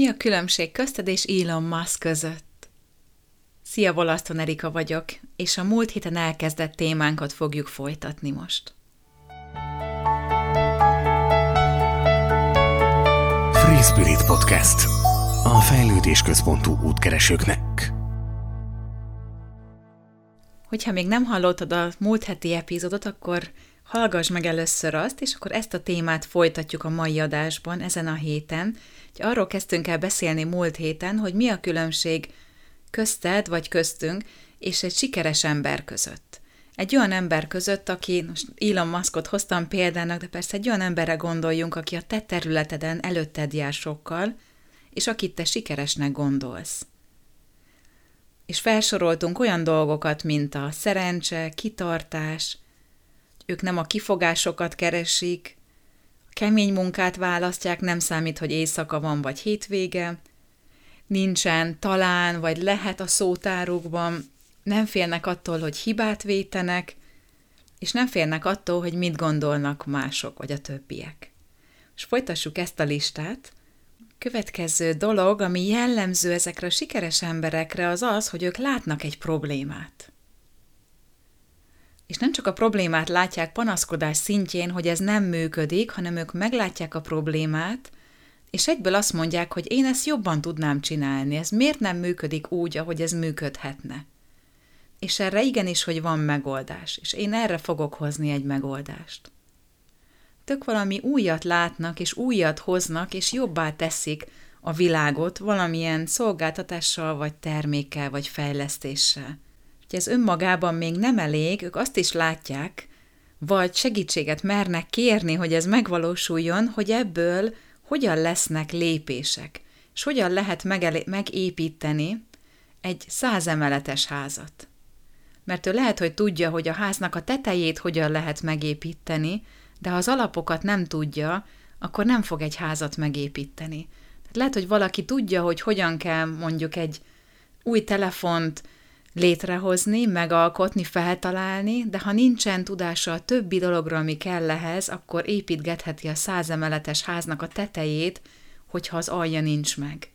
Mi a különbség közted és Elon Musk között? Szia, Volaszton Erika vagyok, és a múlt héten elkezdett témánkat fogjuk folytatni most. Free Spirit Podcast. A fejlődés központú útkeresőknek. Hogyha még nem hallottad a múlt heti epizódot, akkor hallgass meg először azt, és akkor ezt a témát folytatjuk a mai adásban, ezen a héten. Úgyhogy arról kezdtünk el beszélni múlt héten, hogy mi a különbség közted vagy köztünk és egy sikeres ember között. Egy olyan ember között, aki, most Elon Muskot hoztam példának, de persze egy olyan emberre gondoljunk, aki a te területeden előtted jár sokkal, és akit te sikeresnek gondolsz. És felsoroltunk olyan dolgokat, mint a szerencse, kitartás, ők nem a kifogásokat keresik, kemény munkát választják, nem számít, hogy éjszaka van vagy hétvége, nincsen talán vagy lehet a szótárukban, nem félnek attól, hogy hibát vétenek, és nem félnek attól, hogy mit gondolnak mások vagy a többiek. És folytassuk ezt a listát. Következő dolog, ami jellemző ezekre a sikeres emberekre, az az, hogy ők látnak egy problémát és nem csak a problémát látják panaszkodás szintjén, hogy ez nem működik, hanem ők meglátják a problémát, és egyből azt mondják, hogy én ezt jobban tudnám csinálni, ez miért nem működik úgy, ahogy ez működhetne. És erre igenis, hogy van megoldás, és én erre fogok hozni egy megoldást. Tök valami újat látnak, és újat hoznak, és jobbá teszik a világot valamilyen szolgáltatással, vagy termékkel, vagy fejlesztéssel hogy ez önmagában még nem elég, ők azt is látják, vagy segítséget mernek kérni, hogy ez megvalósuljon, hogy ebből hogyan lesznek lépések, és hogyan lehet megépíteni egy százemeletes házat. Mert ő lehet, hogy tudja, hogy a háznak a tetejét hogyan lehet megépíteni, de ha az alapokat nem tudja, akkor nem fog egy házat megépíteni. Tehát lehet, hogy valaki tudja, hogy hogyan kell mondjuk egy új telefont létrehozni, megalkotni, feltalálni, de ha nincsen tudása a többi dologra, ami kell ehhez, akkor építgetheti a százemeletes háznak a tetejét, hogyha az alja nincs meg.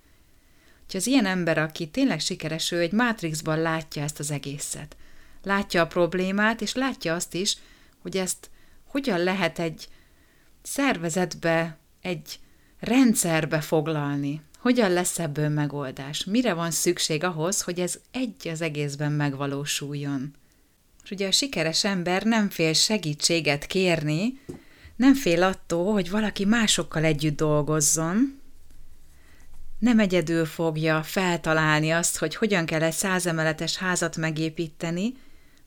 Úgyhogy az ilyen ember, aki tényleg sikeres, ő egy mátrixban látja ezt az egészet. Látja a problémát, és látja azt is, hogy ezt hogyan lehet egy szervezetbe, egy rendszerbe foglalni, hogyan lesz ebből megoldás? Mire van szükség ahhoz, hogy ez egy az egészben megvalósuljon? És ugye a sikeres ember nem fél segítséget kérni, nem fél attól, hogy valaki másokkal együtt dolgozzon, nem egyedül fogja feltalálni azt, hogy hogyan kell egy százemeletes házat megépíteni,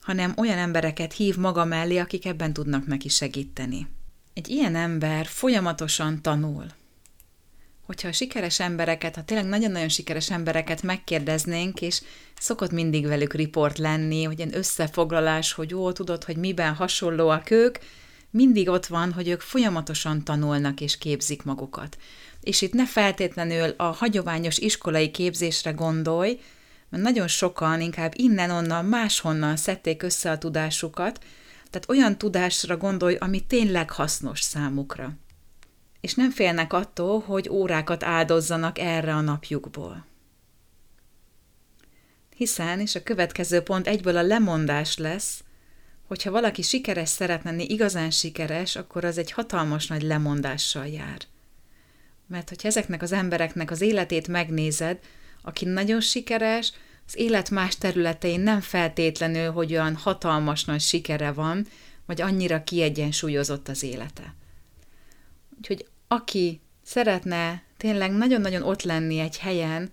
hanem olyan embereket hív maga mellé, akik ebben tudnak neki segíteni. Egy ilyen ember folyamatosan tanul hogyha a sikeres embereket, ha tényleg nagyon-nagyon sikeres embereket megkérdeznénk, és szokott mindig velük riport lenni, hogy ilyen összefoglalás, hogy jó, tudod, hogy miben hasonlóak ők, mindig ott van, hogy ők folyamatosan tanulnak és képzik magukat. És itt ne feltétlenül a hagyományos iskolai képzésre gondolj, mert nagyon sokan inkább innen-onnan, máshonnan szedték össze a tudásukat, tehát olyan tudásra gondolj, ami tényleg hasznos számukra és nem félnek attól, hogy órákat áldozzanak erre a napjukból. Hiszen, és a következő pont egyből a lemondás lesz, hogyha valaki sikeres szeretne lenni, igazán sikeres, akkor az egy hatalmas nagy lemondással jár. Mert hogyha ezeknek az embereknek az életét megnézed, aki nagyon sikeres, az élet más területein nem feltétlenül, hogy olyan hatalmas nagy sikere van, vagy annyira kiegyensúlyozott az élete. Úgyhogy aki szeretne tényleg nagyon-nagyon ott lenni egy helyen,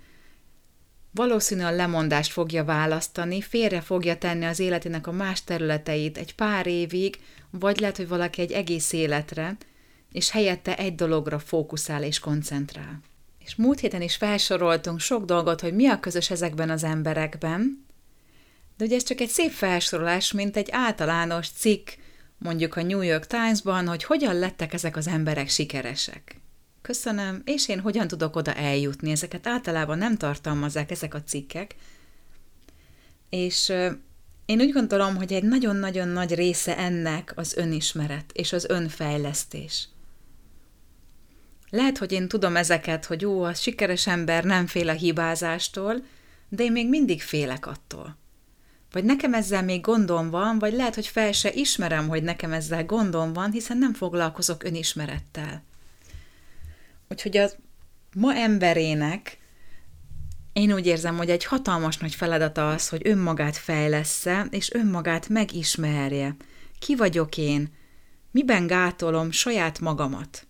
valószínűleg a lemondást fogja választani, félre fogja tenni az életének a más területeit egy pár évig, vagy lehet, hogy valaki egy egész életre, és helyette egy dologra fókuszál és koncentrál. És múlt héten is felsoroltunk sok dolgot, hogy mi a közös ezekben az emberekben, de ugye ez csak egy szép felsorolás, mint egy általános cikk, mondjuk a New York Times-ban, hogy hogyan lettek ezek az emberek sikeresek. Köszönöm, és én hogyan tudok oda eljutni. Ezeket általában nem tartalmazzák ezek a cikkek. És én úgy gondolom, hogy egy nagyon-nagyon nagy része ennek az önismeret és az önfejlesztés. Lehet, hogy én tudom ezeket, hogy jó, a sikeres ember nem fél a hibázástól, de én még mindig félek attól. Vagy nekem ezzel még gondom van, vagy lehet, hogy fel se ismerem, hogy nekem ezzel gondom van, hiszen nem foglalkozok önismerettel. Úgyhogy az ma emberének én úgy érzem, hogy egy hatalmas nagy feladata az, hogy önmagát fejlessze, és önmagát megismerje. Ki vagyok én? Miben gátolom saját magamat?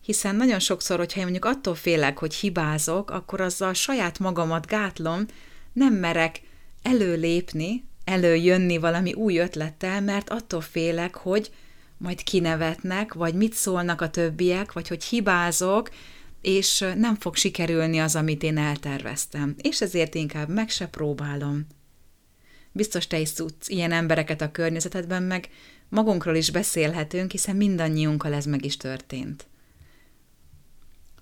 Hiszen nagyon sokszor, hogyha én mondjuk attól félek, hogy hibázok, akkor azzal saját magamat gátlom, nem merek előlépni, előjönni valami új ötlettel, mert attól félek, hogy majd kinevetnek, vagy mit szólnak a többiek, vagy hogy hibázok, és nem fog sikerülni az, amit én elterveztem, és ezért inkább meg se próbálom. Biztos te is tudsz ilyen embereket a környezetedben, meg magunkról is beszélhetünk, hiszen mindannyiunkkal ez meg is történt.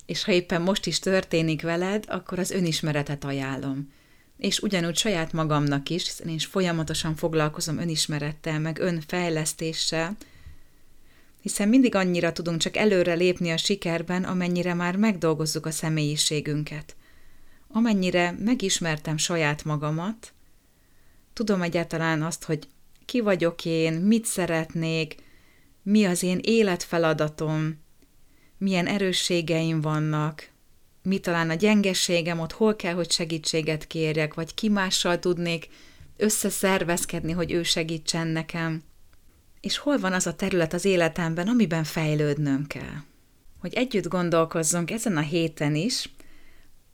És ha éppen most is történik veled, akkor az önismeretet ajánlom. És ugyanúgy saját magamnak is, hiszen én is folyamatosan foglalkozom önismerettel, meg önfejlesztéssel, hiszen mindig annyira tudunk csak előre lépni a sikerben, amennyire már megdolgozzuk a személyiségünket. Amennyire megismertem saját magamat, tudom egyáltalán azt, hogy ki vagyok én, mit szeretnék, mi az én életfeladatom, milyen erősségeim vannak, mi talán a gyengességem, ott hol kell, hogy segítséget kérjek, vagy ki mással tudnék összeszervezkedni, hogy ő segítsen nekem és hol van az a terület az életemben, amiben fejlődnöm kell. Hogy együtt gondolkozzunk ezen a héten is,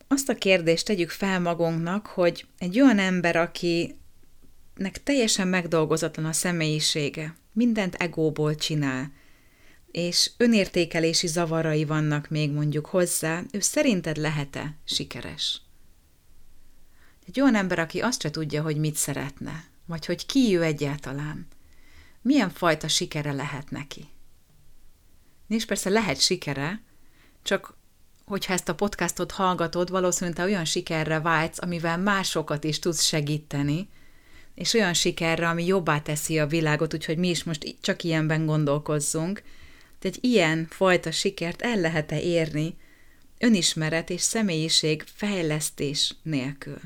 azt a kérdést tegyük fel magunknak, hogy egy olyan ember, akinek teljesen megdolgozatlan a személyisége, mindent egóból csinál, és önértékelési zavarai vannak még mondjuk hozzá, ő szerinted lehet-e sikeres? Egy olyan ember, aki azt se tudja, hogy mit szeretne, vagy hogy ki ő egyáltalán, milyen fajta sikere lehet neki. És persze lehet sikere, csak hogyha ezt a podcastot hallgatod, valószínűleg te olyan sikerre vágysz, amivel másokat is tudsz segíteni, és olyan sikerre, ami jobbá teszi a világot, úgyhogy mi is most csak ilyenben gondolkozzunk. Egy ilyen fajta sikert el lehet-e érni önismeret és személyiség fejlesztés nélkül?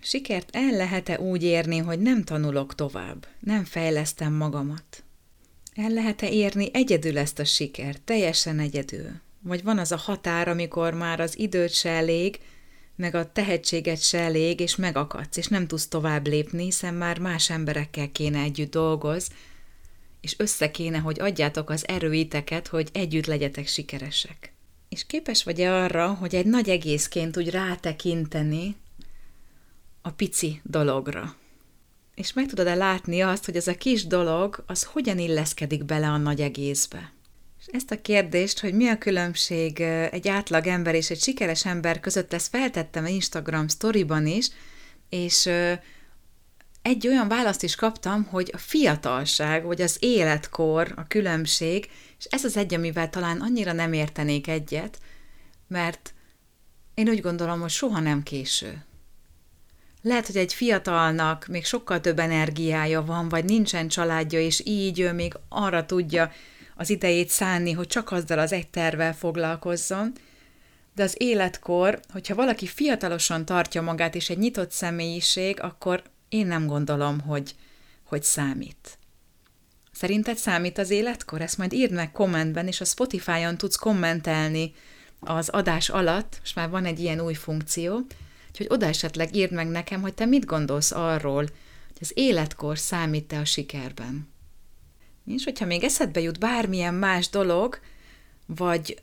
Sikert el lehet-e úgy érni, hogy nem tanulok tovább, nem fejlesztem magamat? El lehet-e érni egyedül ezt a sikert, teljesen egyedül? Vagy van az a határ, amikor már az időt se elég, meg a tehetséget se elég, és megakadsz, és nem tudsz tovább lépni, hiszen már más emberekkel kéne együtt dolgoz, és össze kéne, hogy adjátok az erőiteket, hogy együtt legyetek sikeresek. És képes vagy-e arra, hogy egy nagy egészként úgy rátekinteni, a pici dologra. És meg tudod-e látni azt, hogy ez a kis dolog, az hogyan illeszkedik bele a nagy egészbe? És ezt a kérdést, hogy mi a különbség egy átlag ember és egy sikeres ember között, ezt feltettem Instagram storyban is, és egy olyan választ is kaptam, hogy a fiatalság, vagy az életkor a különbség, és ez az egy, amivel talán annyira nem értenék egyet, mert én úgy gondolom, hogy soha nem késő. Lehet, hogy egy fiatalnak még sokkal több energiája van, vagy nincsen családja, és így ő még arra tudja az idejét szánni, hogy csak azzal az egy tervel foglalkozzon, de az életkor, hogyha valaki fiatalosan tartja magát, és egy nyitott személyiség, akkor én nem gondolom, hogy, hogy számít. Szerinted számít az életkor? Ezt majd írd meg kommentben, és a Spotify-on tudsz kommentelni az adás alatt, és már van egy ilyen új funkció, Úgyhogy oda esetleg írd meg nekem, hogy te mit gondolsz arról, hogy az életkor számít-e a sikerben. És hogyha még eszedbe jut bármilyen más dolog, vagy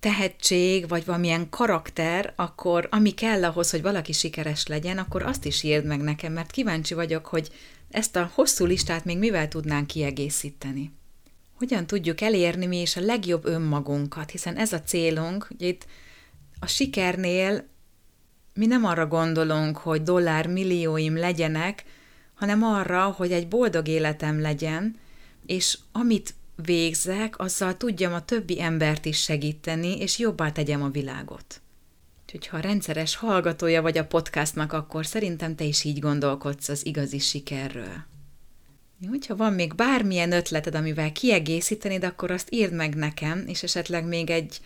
tehetség, vagy valamilyen karakter, akkor ami kell ahhoz, hogy valaki sikeres legyen, akkor azt is írd meg nekem, mert kíváncsi vagyok, hogy ezt a hosszú listát még mivel tudnánk kiegészíteni. Hogyan tudjuk elérni mi is a legjobb önmagunkat, hiszen ez a célunk, hogy itt a sikernél mi nem arra gondolunk, hogy dollár millióim legyenek, hanem arra, hogy egy boldog életem legyen, és amit végzek, azzal tudjam a többi embert is segíteni, és jobbá tegyem a világot. Úgyhogy ha rendszeres hallgatója vagy a podcastnak, akkor szerintem te is így gondolkodsz az igazi sikerről. Hogyha van még bármilyen ötleted, amivel kiegészítenéd, akkor azt írd meg nekem, és esetleg még egy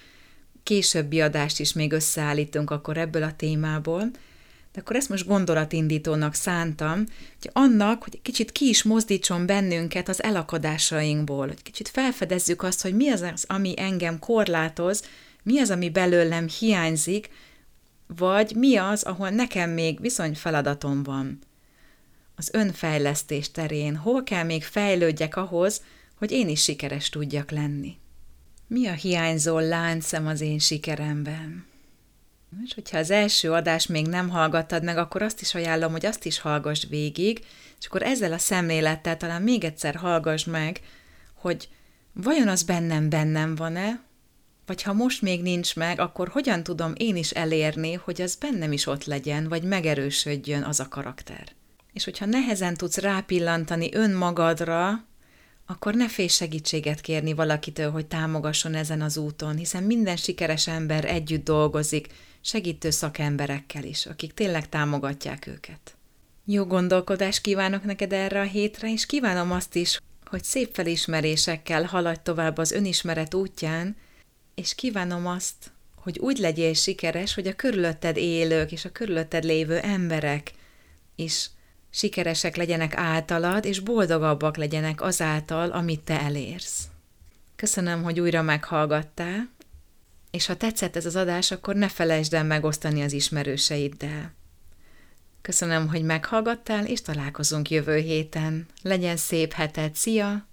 későbbi adást is még összeállítunk akkor ebből a témából, de akkor ezt most gondolatindítónak szántam, hogy annak, hogy kicsit ki is mozdítson bennünket az elakadásainkból, hogy kicsit felfedezzük azt, hogy mi az, ami engem korlátoz, mi az, ami belőlem hiányzik, vagy mi az, ahol nekem még viszony feladatom van. Az önfejlesztés terén hol kell még fejlődjek ahhoz, hogy én is sikeres tudjak lenni. Mi a hiányzó láncem az én sikeremben? És hogyha az első adást még nem hallgattad meg, akkor azt is ajánlom, hogy azt is hallgass végig, és akkor ezzel a szemlélettel talán még egyszer hallgass meg, hogy vajon az bennem bennem van-e, vagy ha most még nincs meg, akkor hogyan tudom én is elérni, hogy az bennem is ott legyen, vagy megerősödjön az a karakter. És hogyha nehezen tudsz rápillantani önmagadra, akkor ne félj segítséget kérni valakitől, hogy támogasson ezen az úton, hiszen minden sikeres ember együtt dolgozik, segítő szakemberekkel is, akik tényleg támogatják őket. Jó gondolkodást kívánok neked erre a hétre, és kívánom azt is, hogy szép felismerésekkel haladj tovább az önismeret útján, és kívánom azt, hogy úgy legyél sikeres, hogy a körülötted élők és a körülötted lévő emberek is sikeresek legyenek általad, és boldogabbak legyenek azáltal, amit te elérsz. Köszönöm, hogy újra meghallgattál, és ha tetszett ez az adás, akkor ne felejtsd el megosztani az ismerőseiddel. Köszönöm, hogy meghallgattál, és találkozunk jövő héten. Legyen szép heted, szia!